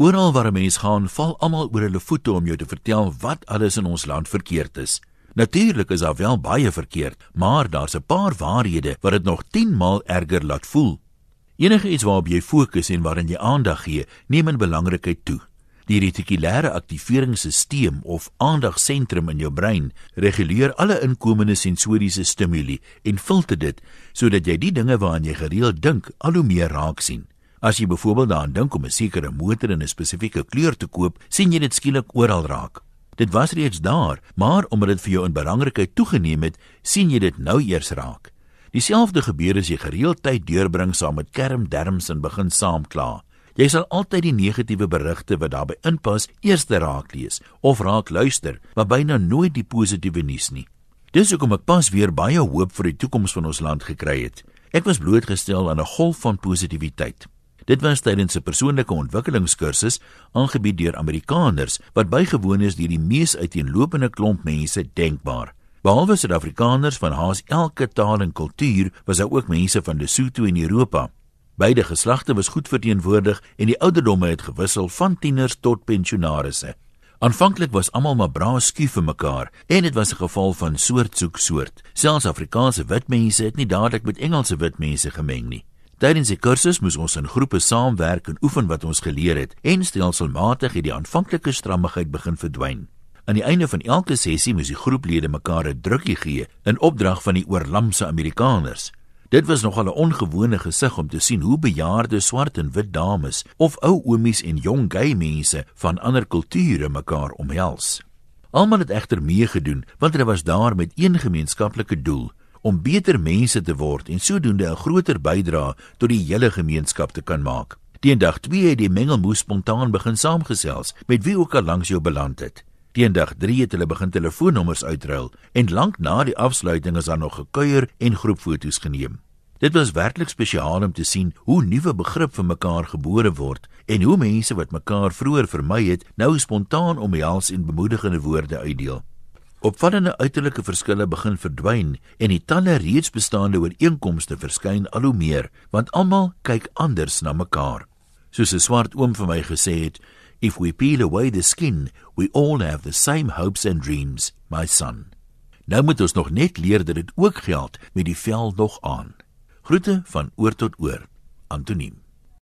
Oral waar 'n mens gaan, val almal oor hulle voete om jou te vertel wat alles in ons land verkeerd is. Natuurlik is daar wel baie verkeerd, maar daar's 'n paar waarhede wat dit nog 10 maal erger laat voel. Enige iets waarop jy fokus en waarin jy aandag gee, neem in belangrikheid toe. Die retikulêre aktiveringsstelsel of aandagsentrum in jou brein reguleer alle inkomende sensoriese stimule en filter dit sodat jy die dinge waaraan jy gereeld dink al hoe meer raak sien. As jy byvoorbeeld daaraan dink om 'n sekere motor in 'n spesifieke kleur te koop, sien jy dit skielik oral raak. Dit was reeds daar, maar omdat dit vir jou in belangrikheid toegeneem het, sien jy dit nou eers raak. Dieselfde gebeur as jy gereeld tyd deurbring saam met kermderms en begin saamkla. Jy sal altyd die negatiewe berigte wat daarbey inpas eers raak lees of raak luister, maar byna nooit die positiewe nuus nie. Dis hoekom ek pas weer baie hoop vir die toekoms van ons land gekry het. Ek was blootgestel aan 'n golf van positiwiteit. Dit was tydens 'n persoonlike ontwikkelingskursus aangebied deur Amerikaners wat bygewoon is deur die mees uiteenlopende klomp mense denkbaar. Behalwe Suid-Afrikaners van haas elke taal en kultuur, was daar ook mense van Lesotho en Europa. Beide geslagte was goed verteenwoordig en die ouderdomme het gewissel van tieners tot pensionaarsse. Aanvanklik was almal maar braaf skief vir mekaar en dit was 'n geval van soort soek soort. Selfs Afrikaanse wit mense het nie dadelik met Engelse wit mense gemeng nie. Tydens die kursus moes ons in groepe saamwerk en oefen wat ons geleer het en stelselmatig het die aanvanklike strammigheid begin verdwyn. Aan die einde van elke sessie moes die groeplede mekaar 'n drukkie gee in opdrag van die oorlamse Amerikaners. Dit was nogal 'n ongewone gesig om te sien hoe bejaarde swart en wit dames of ou oomies en jong gay mense van ander kulture mekaar omhels. Almal het egter meegedoen want hulle was daar met een gemeenskaplike doel: om beter mense te word en sodoende 'n groter bydrae tot die hele gemeenskap te kan maak. Teendag 2 het die mengelmoes spontaan begin saamgesels met wie ook al langs jou beland het. Teendag 3 het hulle begin telefoonnommers uitruil en lank na die afsluiting is daar nog gekuier en groepfoto's geneem. Dit was werklik spesiaal om te sien hoe nuwe begrip vir mekaar gebore word en hoe mense wat mekaar vroeër vermy het, nou spontaan omhels en bemoedigende woorde uitdeel. Opvallende uiterlike verskille begin verdwyn en die talle reeds bestaande ooreenkomste verskyn al hoe meer, want almal kyk anders na mekaar. Soos 'n swart oom vir my gesê het, if we peel away the skin, we all have the same hopes and dreams, my son. Nou moet ons nog net leer dat dit ook geld met die vel nog aan. Groete van oor tot oor. Antoniem